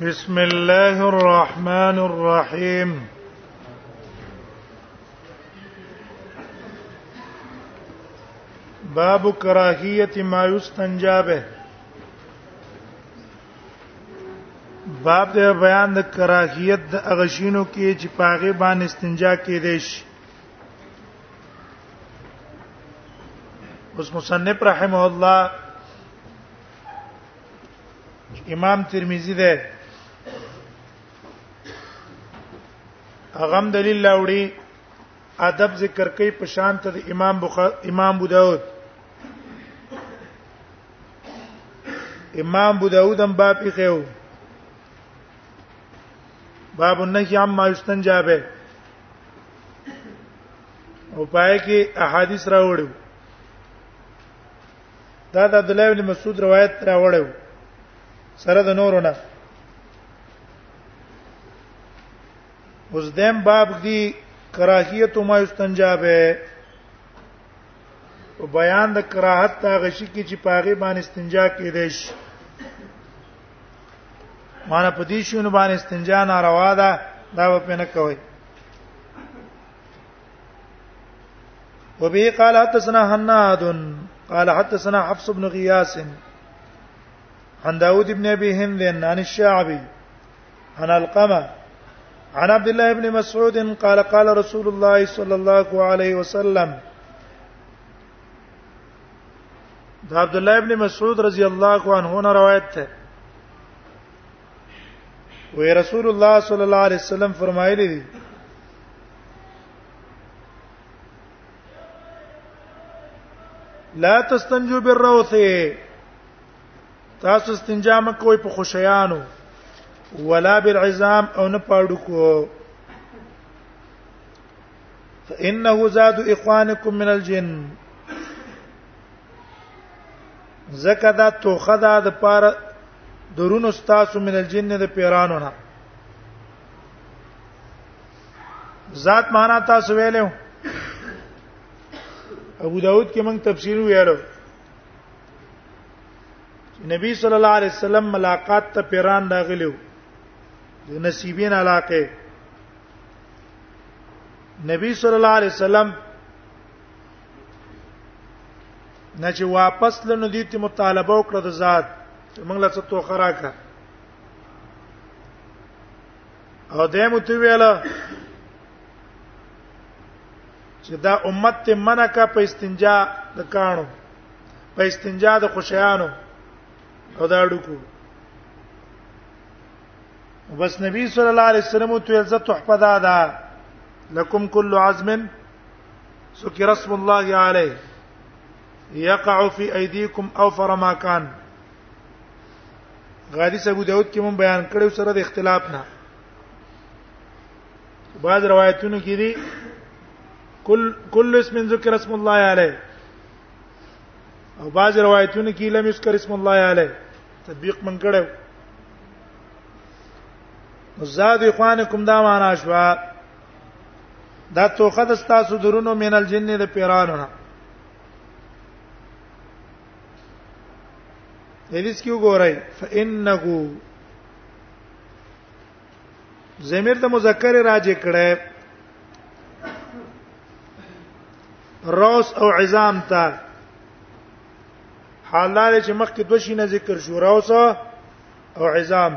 بسم الله الرحمن الرحيم باب کراهیت ما یستنجا به باب د بیان د کراهیت د اغشینو کې چې پاغه باندې استنجا کې دي شي اوس مصنف رحمه الله امام ترمذی ده اغم دلیل لاوړي ادب ذکر کوي په شان ته د امام بخاری امام ابو داود امام ابو داود هم باب یې خو باب النهي عما یستنجا به او پای کې احادیث راوړو دا د عبد الله بن مسعود روایت راوړی وو سره د نورو نه اوس دیم باب دی کراهیت ما یستنجا به او بیان د کراهت تا غشي کې چې پاغي باندې استنجا کېدې شي معنی په دې شونه باندې استنجا ناروا ده دا په نه کوي وبه قال حدثنا حناد قال حدثنا حفص بن غياس عن داود بن ابي هند عن الشعبي عن القمه عن عبد الله بن مسعود قال قال رسول الله صلى الله عليه وسلم دا عبد الله ابن مسعود رضی الله عنه نے روایت ہے وی رسول الله صلی الله علیه وسلم فرمایلی دی لا تستنجو بالروث تاسو استنجا مکوئ په خوشیانو ولا بالعظام او نه پاړو کو فانه زاد اخوانکم من الجن زکه دا توخه دا د پاره درونو تاسو من الجن د پیرانو نه ذات معنا تاسو ویلو ابو داود کې موږ تفسیر ویلو نبی صلی الله علیه وسلم ملاقات ته پیران راغلیو د نصیبین علاقه نبی صلی الله علیه وسلم نه چې واپس لنو دي ته مطالبه وکړه د ذات موږ له څه توخه راکړه او دیم ته ویلا چې دا امت ته منع کا په استنجا د کانو په استنجا د خوشیانو او دا ډکو بس نبی صلی الله علیه وسلم ته عزت تحفه دا ده لکم کل عزم سکی رسم الله علیه یقع فی ایدیکم اوفر ما کان غادیس ابو داود کې مون بیان کړو سره د اختلاف نه بعض روایتونو کې دي کل کل اسم ذکر اسم الله علیه او بعض روایتونو کې لم یذکر اسم الله علیه تطبیق من کړو زاد اخوانکم دا معنا شوا دا توخه د تاسو درونو من الجن د پیرانو نه حدیث کې وګورئ فإنه زمير د مذکر راجع کړه روس او عظام ته حالات چې مخکې دوه شي نه ذکر شو روس او عظام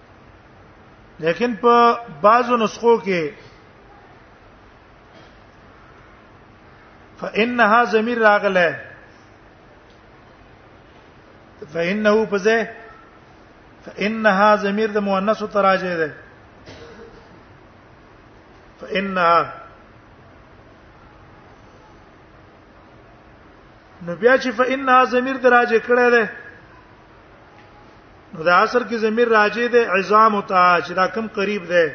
لیکن په بعضو نسخو کې فانها ضمیر راغله فانه پزه فانها ضمیر د مؤنث تراجه ده فانها نو بیا چې فانها ضمیر دراجه کړه ده نو دا عصر کې ضمیر راجی دی عظام ته چې دا کم قریب دی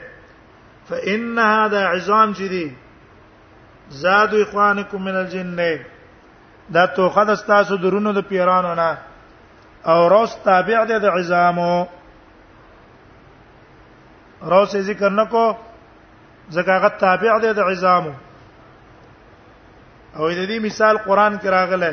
فإن هذا عظام چې دی زاد اخوانکم من الجن دا توخه د تاسو درونو د پیرانو نه او روس تابع دی د عظامو روس ذکر نکو ځکه هغه تابع دی د عظامو او د دې مثال قران کې راغلی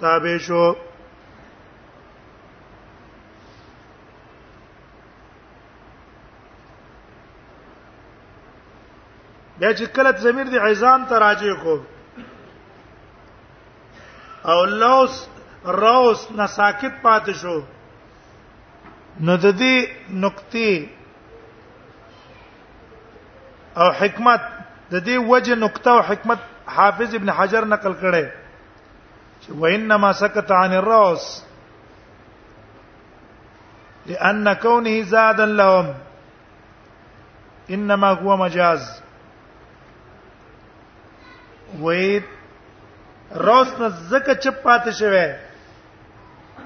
تابع شو بیا چې کله زمير د عظام ته راځي کو او لوس روس نه ساکت پاتې شو نو د دې نقطې او حکمت د دې وجه نقطه او حکمت حافظ ابن حجر نقل کړي چې وانما سکت عن الراس لان كونه زادا لهم انما هو مجاز وید روس نه زکه چپ پاتې شوی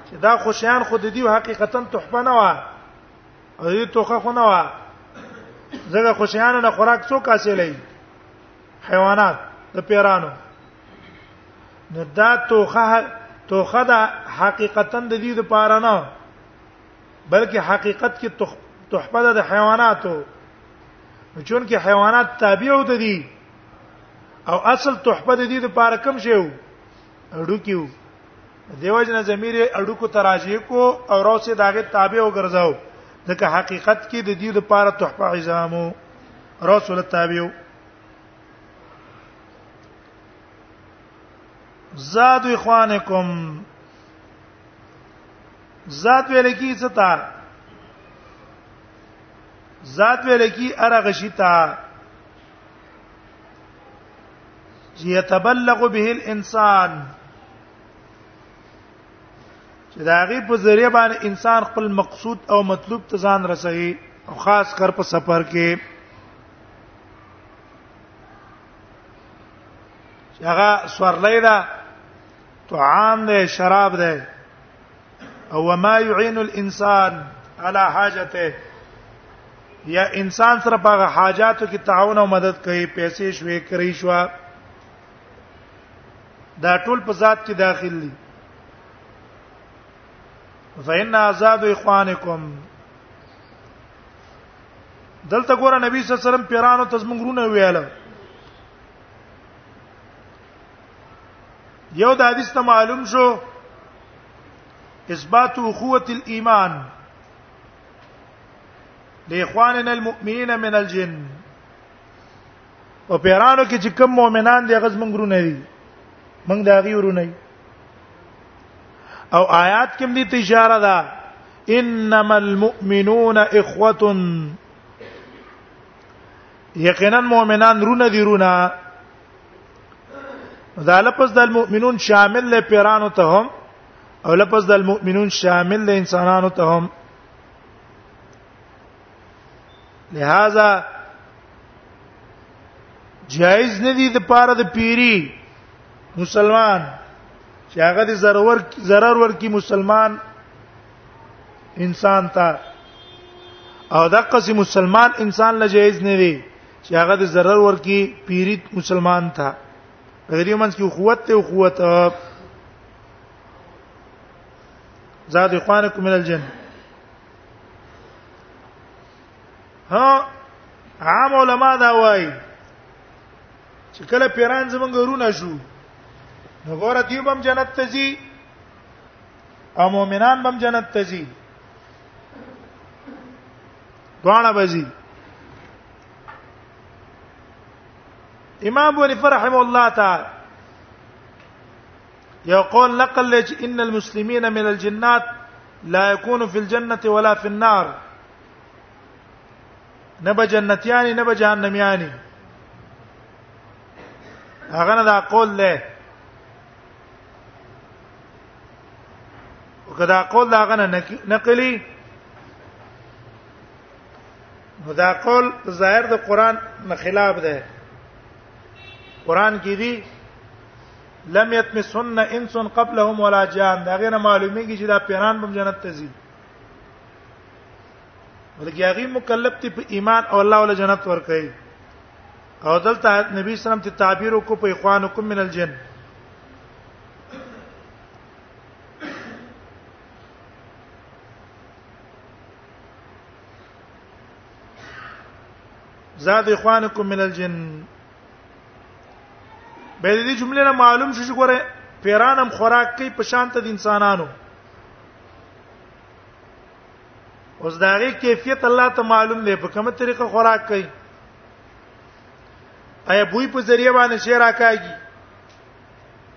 چې دا خوشیان خود دی حقیقتا تحفه نه و او دې توخه خو نه و زګه خوشیان نه خوراک څوک حاصلې حیوانات د پیرانو نو دا توخه توخه دا حقیقتا د دې لپاره نه بلکې حقیقت کې تحفه ده د حیواناتو چون کې حیوانات تابع ته دي او اصل تحفه د دې لپاره کم شی وو اډو کیو دیو جن ضمیر اډو کو تراجی کو او رو سه داغه تابع وګرځاو ځکه حقیقت کې د دې لپاره تحفه عزامو رسول تابع زاد اخوانکم ذات ویل کی ستا ذات ویل کی ارغه شتا يتبلغ به الانسان چې دا غي په ذریعہ باندې انسان خپل مقصود او مطلوب ته ځان رسوي او خاص کر په سفر کې هغه سورلې ده طعام ده شراب ده او ما يعين الانسان على حاجته یا انسان سره په حاجاتو کې تعاون او مدد کوي پیسې شوي کوي شو دا ټول په ذات کې داخل دي فإن عذاب إخوانكم دلته ګوره نبی صلی الله علیه وسلم پیرانو تزمنګرونه ویاله یو د حدیث ته معلوم شو اثبات اخوه الايمان لاخواننا المؤمنين من الجن او پیرانو کې چې کوم مؤمنان دي غز مونږ ورونه دي مونږ دا غي ورونه او آیات کې دې اشاره ده انما المؤمنون اخوه یقینا مؤمنان رونه دي رونه دا لفظ د المؤمنون شامل له پیرانو ته هم او لفظ د المؤمنون شامل له انسانانو ته هم لہذا جایز نه دي د پاره د پیری مسلمان چې هغه د ضرور ضرر ورکی مسلمان انسان ته او دغه سي مسلمان انسان له جایز نه دی چې هغه د zarar ورکی پیری مسلمان تھا غریب منځ کې قوت ته قوت زاد اخوانکم من الجن ها عام علما دا وایي چې کله پیران زمونږ ورونه شو نو ګوره دی بم جنت ته ځي او مؤمنان بم جنت ته ځي دوانه بزي امام ابو رحمه الله تعالی يقول نقل ان المسلمين من الجنات لا يكون في الجنه ولا في النار نبا جنتياني نبا جهنمياني هغه نه دا قول له وکدا قول دا غنه نقلی نو دا قول ظاهر د قران نه خلاف ده قران کې دي لم يتمسن انس قبلهم ولا جان دا غنه معلومیږي چې دا پیران بم جنت ته ځي ولکه هغه مکلف تی په ایمان او الله ول جنت ورکړي او دلته نبی صلی الله علیه وسلم ته تعبیر وکړو په اخوانکم من الجن زاد اخوانکم من الجن به دې جمله نه معلوم شي چې ګوره پیرانم خوراک کوي په شان ته د انسانانو اوس دا غي کیفیت الله ته معلوم دی په کومه طریقه خوراک کوي ایا بوی په ذریعہ باندې شی راکاږي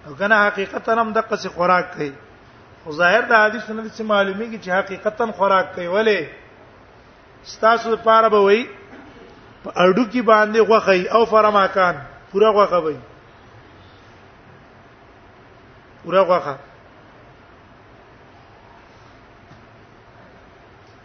او کنه حقیقتا هم د قصې خوراک کوي خو ظاهر د حدیث نه څه معلومیږي چې حقیقتا خوراک کوي ولې ستاسو لپاره به وي په اډو کې باندې غوخی او فرماکان پورا غوخه وي پورا غوخه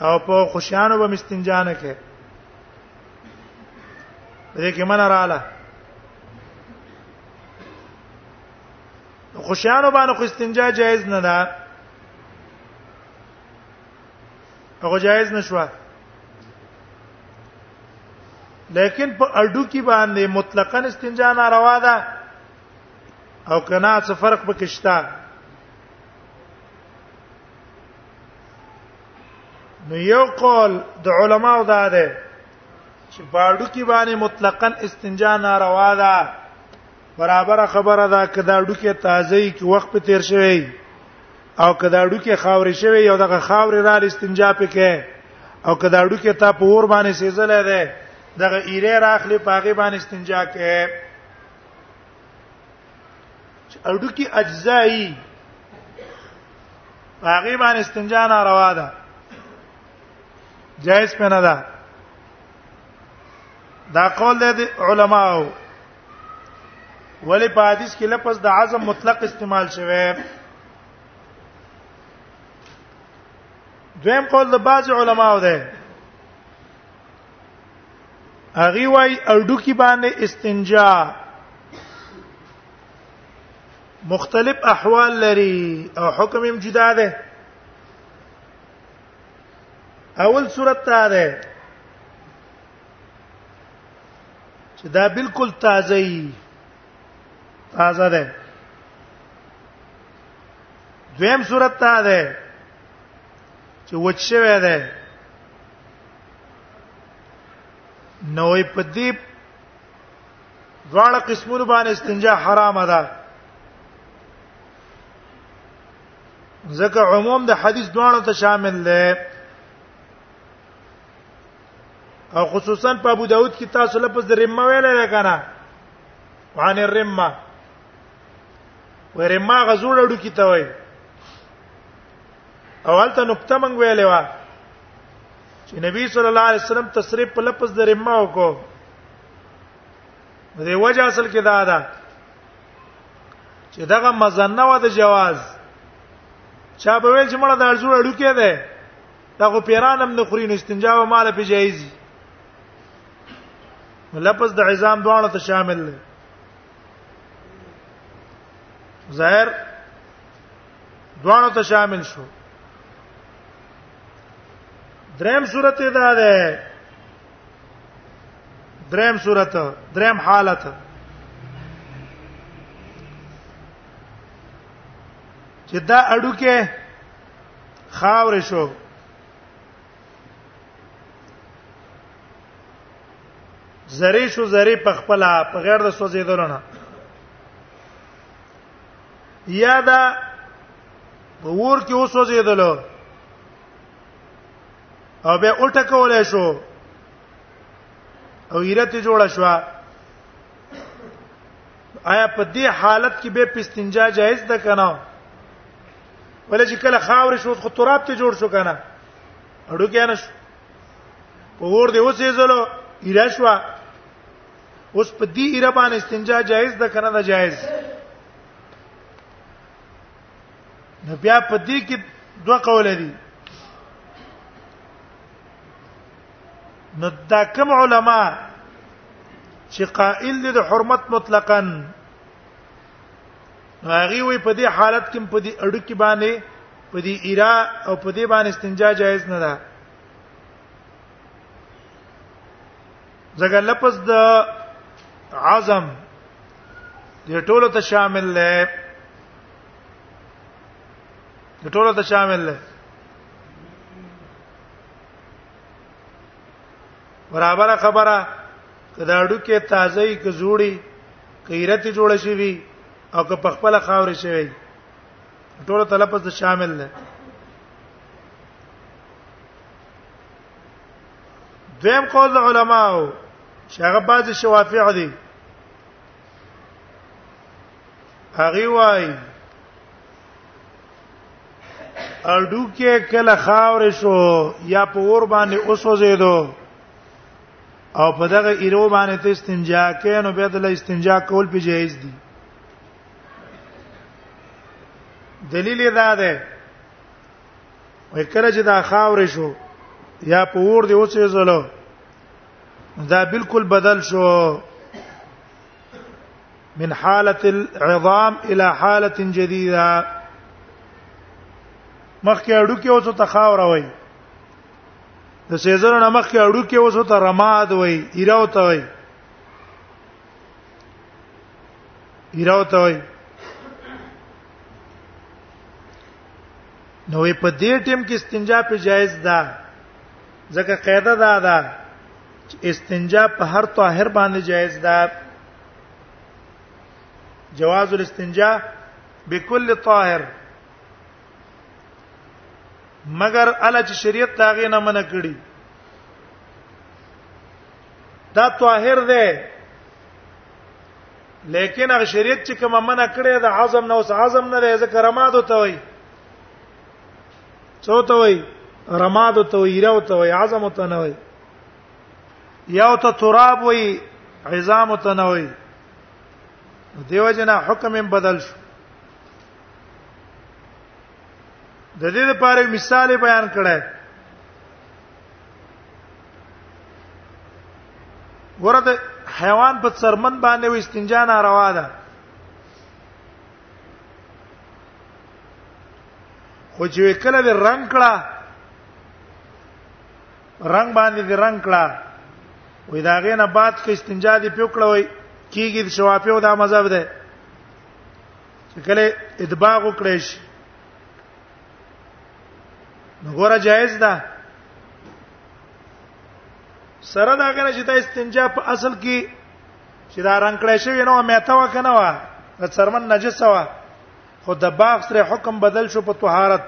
او په خوشانو به مستنجا نه کې دې کې من رااله خوشانو باندې خو استنجا جایز نه ده هغه جایز نشوه لیکن په اډو کې باندې مطلقاً استنجا ناروا ده او کنا څه فرق پکې شته نو یو قول د علماو دا ده چې باډو کې باندې مطلقاً استنجا ناروا ده برابر خبره ده کدا ډوکه تازه کی وخت په تیر شوی او کدا ډوکه خاورې شوی یو دغه خاورې را استنجا پکې او کدا ډوکه تا په ور باندې سیزلې ده دغه ایره راخلی پاغه باندې استنجا کې اډو کې اجزایی هغه باندې استنجا نه روا ده جائز په نه ده دا قول دی علماو ولی په حدیث کې لفظ د عزم مطلق استعمال شوی دویم قول د بعض علماو دی هغه وای اډو کې باندې استنجا مختلف احوال لري او حکم هم جدا ده اول صورت ته ده چې دا بالکل تازه ای تازه ده دویم صورت ته ده چې وچ شوی ده نوې په دې دواړه قسمونه باندې استنجا حرام ده ځکه عموم د حدیث دواړو ته شامل دی او خصوصا په ابو داود کې تاسو لپس د رمه ویل نه کنه وان الرمه ورمه غزول اډو کې ته وای اول ته نقطه مونږ ویلې و چې نبی صلی الله علیه وسلم تصریف په لپس د رمه وکړو د وجه اصل کې دا ده چې دغه مزنه و د جواز چا به ویل چې مړه د ارزو اړو کې ده دا خو پیران هم نه خوري نو استنجا و مال په جایز لپس د عظام دواړه ته شامل دی ظاهر دواړه ته شامل شو دریم صورت دا ده دریم صورت دریم حالت چې دا اډو کې خاور شو زری شو زری په خپل په غیر د سوزیدلو نه یا دا په ور کې اوسوزیدلو او به الټه کولای شو او ایرته جوړه شو آیا په دې حالت کې به پستنجا جایز ده کنه ولې چې کله خاور شو خو تراب ته جوړ شو کنه اړو کې نه شو په ور دې اوسې زلو ایره شو اوس په دې ایره باندې استنجا جایز ده کنه دا جایز نو بیا په دې کې دوه قول دي نو دا کوم علما چې قائل دي د حرمت مطلقاً هغه وي په دې حالت کې په دې اړو کې باندې په دې ایرا او په دې باندې استنجا جایز نه ده ځکه لفظ د عزم د ټولو ته شامل دی د ټولو ته شامل دی برابر خبره کدا اډو کې تازه ای ک جوړي کیرت جوړ شي وي او که په خپل خاور شي وي ټول تلفظ شامل نه دویم قول علماو چې هغه بعض شوافیع دي هغه وای اړو کې کله خاور شو یا په ور باندې اوسوځیدو او په دغه ایرو باندې ته استنجا کې نو به د استنجا کول په جایز دي دلیل دا ده وای کله چې دا خاور شو یا په ور دی اوسې زلو دا بالکل بدل شو من حاله العظام الى حاله جديده مخکې اډو کې اوسو تخاور وای د سیزرو نه مخکې اډو کې اوسو ته رماد وای ایراو ته وای ایراو ته وای نو په دې ټیم کې استنجا په جایز ده ځکه قاعده دا ده چې استنجا په هر طاهر باندې جایز ده جواز الاستنجا بكل طاهر مگر اله چې شریعت دا غي نه منع کړی دا طاهر ده لیکن هغه شریعت چې کومه منع کړې ده عزم نه اوس عزم نه لري ځکه رماد ته وای څو ته وای رماد ته وای راو ته وای عزم ته نه وای یو ته تراب وای عظام ته نه وای دیو جنا حکم بدل شو د دې لپاره مثال بیان کړه ورته حیوان په څرمن باندې و استنجا ناروا ده خو چې کله د رنگ کړه رنگ باندې د رنگ کړه وې دا غې نه بعد کې استنجا دی پیوکړه وای کیږي د شوافی او دا مذهب ده چې کله ادباغ وکړې شي نو ګوره جایز ده سره دا غره چې دا استنجا په اصل کې چې دا رنگ کړی شوی نو میته وکنه وا د څرمن نجس وا خو د باغ سره حکم بدل شو په طهارت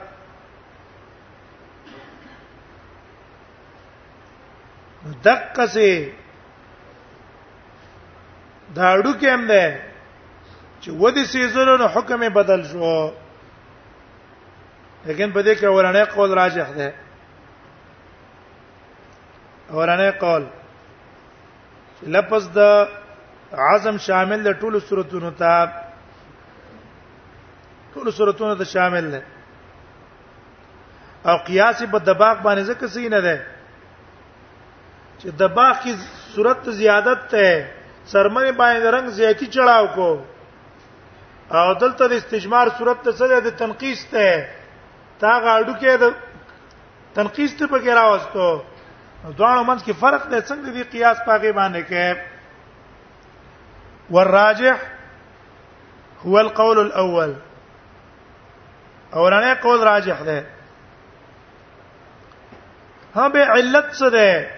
دقه سي دا اډو کې هم ده چې ودی سیزلو نو حکم بدل شو لیکن په دې کې ورانه قول راجح ده ورانه قول لفظ د عزم شامل د ټولو صورتونو ته ټولو صورتونو ته شامل ده او قیاس په دباغ باندې ځکه سي نه ده چې دباغ کی صورت زیادت ته سرمنه باندې رنگ زیاتی چړاو کو او دلته د استجمار صورت ته څه د تنقیس ته تا غاډو کې د تنقیس ته پکې راوستو دوه منځ کې فرق دی څنګه دی قیاس پاګې باندې کې والراجح هو القول الاول اولنې قول راجح ده ها به علت څه ده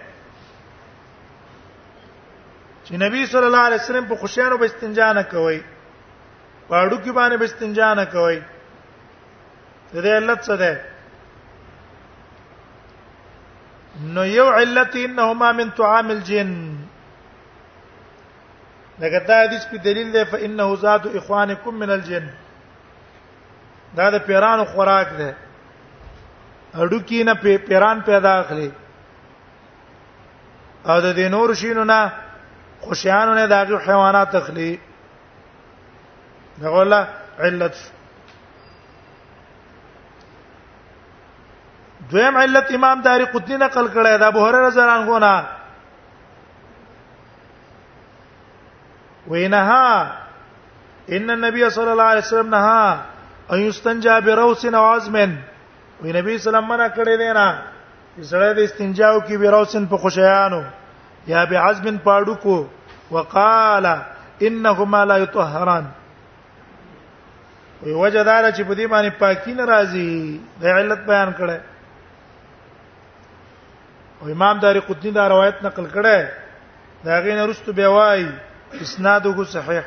چې نبی صلی الله علیه وسلم په خوشیانو به استنجا نه کوي پاړو کې باندې به استنجا نه کوي د دې علت څه ده نو یو علت انهما من طعام الجن لکه دا حدیث په دلیل ده فانه ذات اخوانکم من الجن دا د پیرانو خوراک ده اډو کې نه پیران پیدا اخلي او د دې نور شینو نه خوشیانو نه داغه حیوانات تخلی دغه علت شو دویم علت امام داری قطنی نقل کړی دا ابو هرره زران غونا وینها ان النبي صلی الله علیه وسلم نهى ان يستنجى بروس وعظم وی نبی صلی الله علیه وسلم منع کړی دی نه سړی به استنجا وکي به روسن په خوشیانو یا به عزم پاړو کو وقال انهما لا يطهران وی وجه دار چې په دې باندې پاکي ناراضي د علت بیان کړه او امام داری قطنی دا روایت نقل کړه دا غین رستو بیا وای اسناده صحیح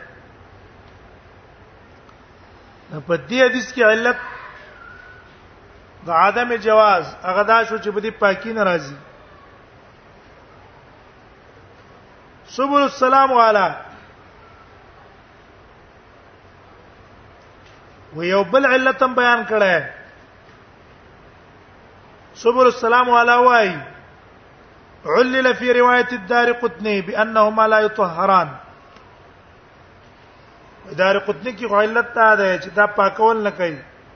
په دې حدیث کې علت د عدم جواز هغه دا شو چې په دې پاکي ناراضي سبول السلام والا و یو بل علت هم بیان کړه سبول السلام والا وای علل فی روایت الدار قطنی بانهما لا يطهران دار قطنی کی علت ته ده چې دا پاکول نه کوي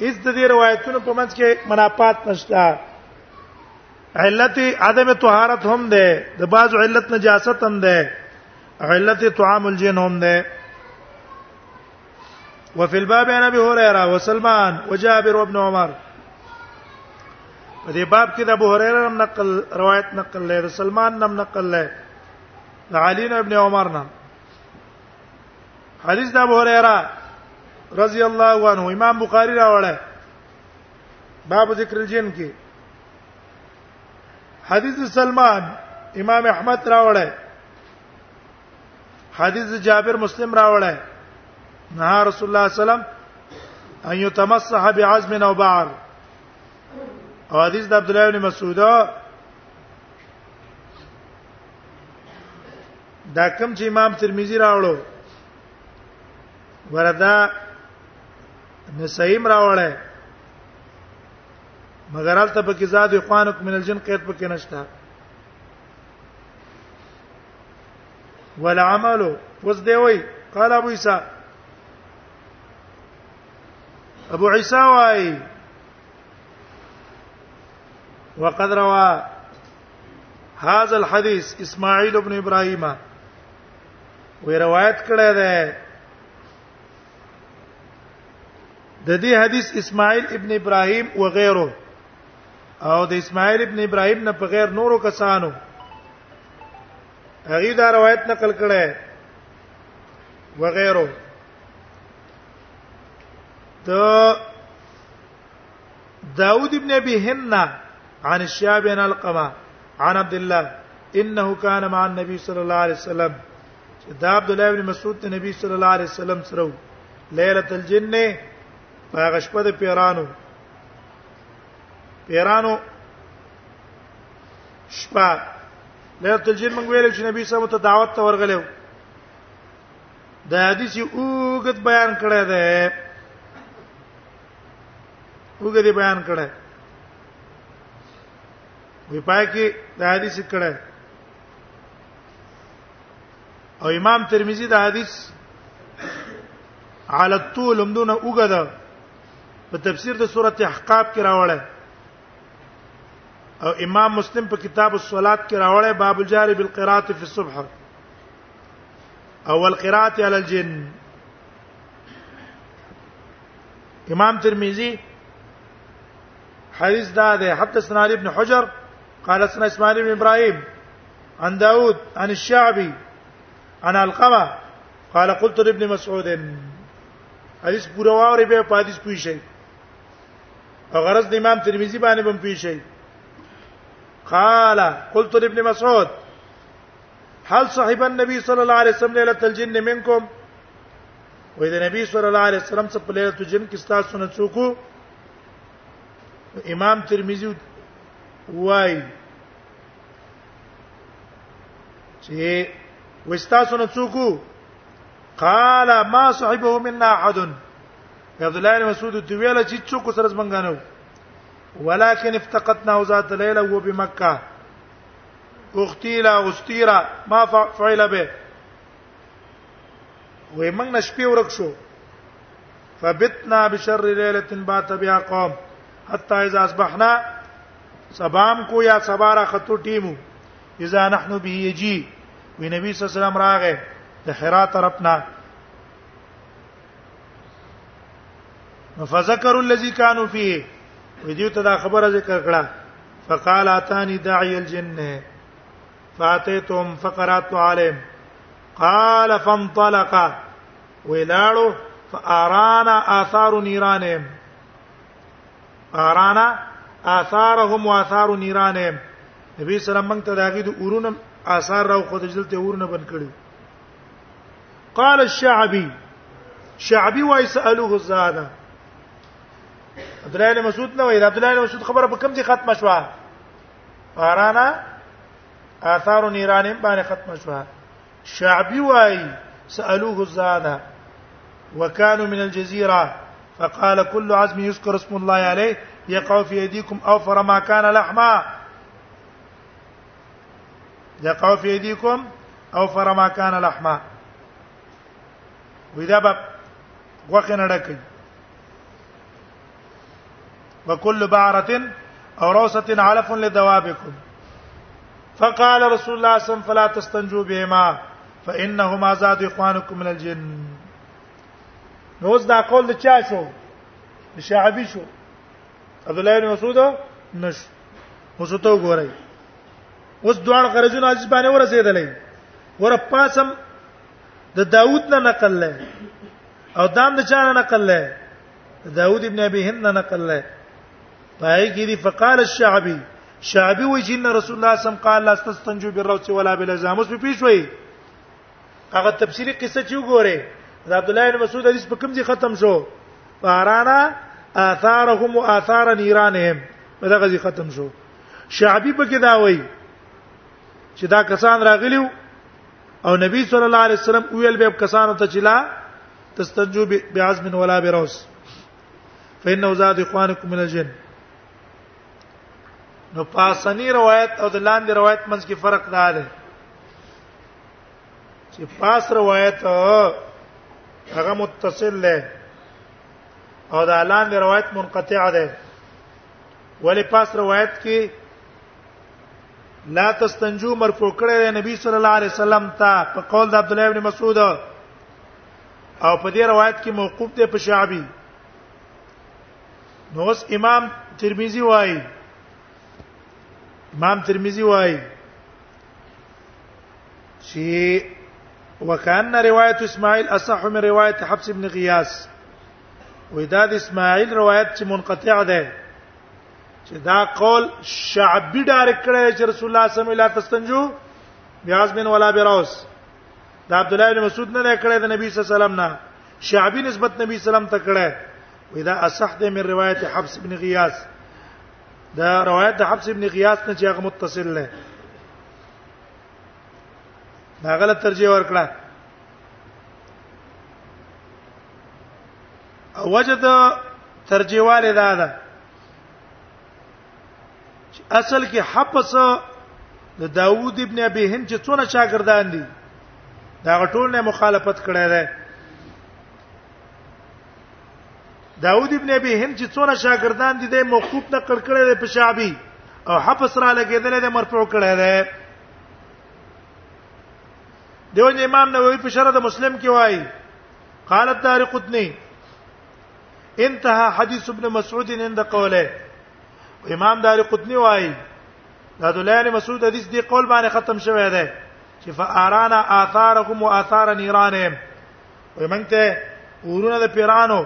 اس د دې روایتونو په منځ کې منافات نشته علت عدم طهارت هم ده د بعض علت نجاست هم ده علت طعام الجن هم ده وفي الباب عن ابي هريره وسلمان وجابر وابن عمر په دې باب کې د ابو هريره نم نقل روایت نقل لري سلمان نم نقل لري علي بن عمر نم حدیث د ابو هريره رضی الله عنه امام بخاری راوړی باب ذکر الجن کې حدیث سلمان امام احمد راوړی حدیث جابر مسلم راوړی نه رسول الله صلی الله علیه وسلم ان يتمسح بعزم او بعر او حدیث د عبد الله بن مسعود دا کوم چې امام ترمذی راوړو وردا نسیم راوړل مگر البته په کې زاد اخوانک من الجن قید پکې نشته والعمل وس دی وای قال ابو عيسى ابو عيسى وای وقد روى هاذا الحديث اسماعيل ابن ابراهيم وی روایت کړی دی د دې حدیث اسماعیل ابن ابراهیم و غیره او د اسماعیل ابن ابراهیم نه په غیر نورو کسانو هغه دا روایت نقل کړي و غیره د داود ابن ابي هنه عن الشعب عن القمه عن عبد الله انه كان مع النبي صلى الله عليه وسلم دا عبد الله ابن مسعود ته نبی صلی الله علیه وسلم سره ليله الجن هغه شپه د پیرانو پیرانو شپه ليله الجن موږ ویل چې نبی صلی الله علیه وسلم ته دعوت ته ورغلو د حدیث اوګت بیان کړی دی وګړي بیان کړه وی پای کې د حدیث کړه او امام ترمذی د حدیث علی الطول همدونه وګدا په تفسیر د سوره احقاف کې راوړل او امام مسلم په کتاب الصلات کې راوړل باب الجار بالقراءه فی الصبح او القراءه علی الجن امام ترمذی حدیث دا ده حدثنا علي بن حجر قال اسمع اسماعيل بن ابراهيم عن داود عن الشعبي عن القمه قال قلت لابن مسعود حدیث پورا واوري به په حدیث پوي شي او غرض د امام ترمذی باندې بم پوي شي قال قلت لابن مسعود هل صاحب النبي صلى الله عليه وسلم ليله الجن منكم وې د نبی صلی الله علیه وسلم څخه په ليله الجن کې تاسو نه څوک امام ترمذی وای چې وستاسو نه څوک قال ما صحبه منا احد عبد الله بن مسعود دی ویل چې څوک سره زمنګانو ولكن افتقدنا ذات ليله وهو بمكه اختي لا استيرا ما فعل به وې موږ نشپې ورک شو فبتنا بشر ليله بات بها قوم حتى اذا اصبحنا سبام کو یا سبارا خطو ټیمو اذا نحن به یجی وی نبی صلی الله علیه وسلم راغه د حرا طرفنا فذكروا الذي كانوا فيه ودیو ته دا خبره ذکر کړه فقال اتاني داعي الجنه فاتيتهم فقرات عليهم قال فانطلق ولاړو فارانا آثار نيرانهم ارانا آثارهم واثار نيرانهم نبی صلی الله علیه وسلم موږ ته داګه د اورونم آثار راو خو د جلته اورونه بن کړو قال الشعبي شعبي ويسالوه الزاده عبد الله بن مسعود نو عبد الله بن مسعود خبره په کوم دي ختمه شوه وارانا آثار ایران باندې ختمه شو شعبي وای سالوه الزاده وكانوا من الجزيره فقال كل عزم يذكر اسم الله عليه يقع في ايديكم اوفر ما كان لحما يقع في ايديكم اوفر ما كان لحما واذا باب وخنډه دكي وکل بعرتن او روسه علف لدوابکم فقال رسول الله صلى الله عليه وسلم فلا تستنجوا بهما فانهما زاد اخوانكم من الجن نو اوس دا قول د چا شو د شعبي شو عبد الله بن مسعود نش اوس ته وګورئ اوس دوه غرضونه عزیز باندې ورسېدلې ور پاسم د داوود نه نقل لای او دام د چا نه نقل لای داوود ابن ابي هند نه نقل لای پای کې دی فقال الشعبي شعبي وی چې ان رسول الله صم قال لا تستنجو بالروث ولا بالعظام اوس په پیښ وی هغه تفصيلي قصه چې وګوره د عبد الله بن مسعود حدیث په کوم ځای ختم شو فارانا آثارهم واثار نيرانهم په دغه ځای ختم شو شعبي په کې دا وی چې دا کسان راغلیو او نبی صلی الله علیه وسلم ویل به کسانو ته چې لا تستنجو بعزم ولا بروس فإنه زاد اخوانكم من الجن نو پاسنی روایت او د لاندې روایت منځ کې فرق دا دی چې پاس روایت هغه متصل دی او د لاندې روایت منقطع دی ولی پاس روایت کې لا تستنجو مرفوع کړی نبی صلی الله علیه وسلم ته په قول د عبد الله ابن مسعود او په دې روایت کې موقوف دی په شعبي نو اوس امام ترمذی وایي امام ترمذی وایي چې وکأن روایت اسماعیل اصح من روایت حفص ابن غیاث وې دا د اسماعیل روایت چې منقطع ده چې دا قول شعبي ډایرک کړی چې رسول الله صلی الله علیه وسلم لا تستنجو بیاز بن ولا براوس دا عبد الله بن مسعود نه کړی د نبی صلی الله علیه وسلم نه شعبي نسبت نبی صلی الله علیه وسلم ته کړی وې دا اصح ده من روایت حفص بن غیاث دا روایت د حفص بن غیاث نه چې هغه متصل نه دا غلط ترجیح ورکړه وجد ترجیواله دا ده اصل کې حبس د داوود ابن ابي هند چې څونه شاګردان دي دا غټول نه مخالفت کړی دی داوود ابن ابي هند چې څونه شاګردان دي د موقوف نه کړ کړی دی په شعبي او حبس را لګیدل دی مرفوع کړی دی دیو امام نووي په شرح د مسلم کې وایي قال الدار قطني انتهى حديث ابن مسعود عند قوله امام دار قطني وايي دا د لارې مسعود حدیث دی قول باندې ختم شوی دی چې فارانا آثارهم و آثار نیرانهم وي مونږ ته ورونه د پیرانو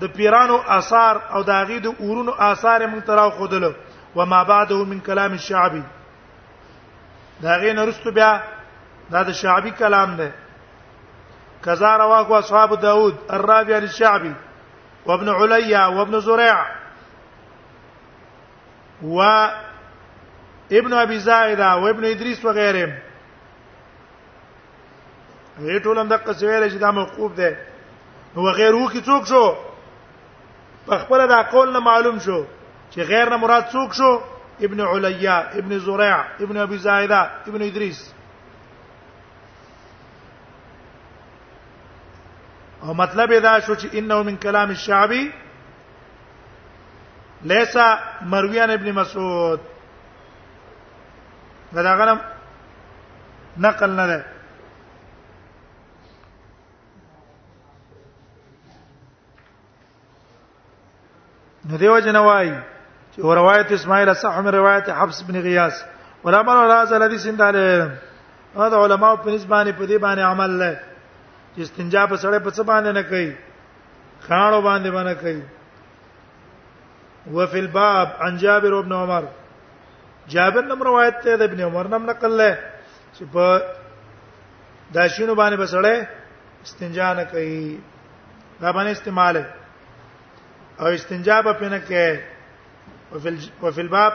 د پیرانو آثار او د هغه د ورونو آثار مونږ ته راو خودلو و ما بعده من کلام الشعبي دا غي نرستو بیا دا د شعبي کلام دی کذا رواه اصحاب داود الرابع للشعبي وابن عليا وابن زريع و ابن ابي زائده وابن ادريس وغيرهم دې ټول هم د قصویل چې دا موقوف ده نو غیرو کې څوک شو په خپل دا قول نه معلوم شو چې غیر نه مراد څوک شو ابن علیا ابن زرع ابن ابي زائده ابن ادریس او مطلب دا شو چې انه من کلام الشعبي ليس مرويان ابن مسعود دا غنم نقل نه ده نو دیو جنوای چې روایت اسماعیل صح من روایت حفص بن غیاث ولا مر ولا ذل حدیث عند العلم هذا علماء په نسبانه په دې باندې عمل لای چې استنجا په سړی په څه باندې نه کوي خانو باندې باندې کوي وفي الباب عن جابر بن عمر جابر نم روایت ته د ابن عمر نم نقل له چې په داشینو باندې بسړې استنجا نه کوي دا باندې استعمال او استنجا په پنه کې او فل باب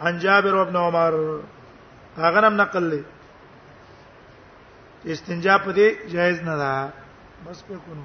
عن جابر وابن عمر هغه نم نقل لي استنجا په دې جایز نه ده بس په کو نو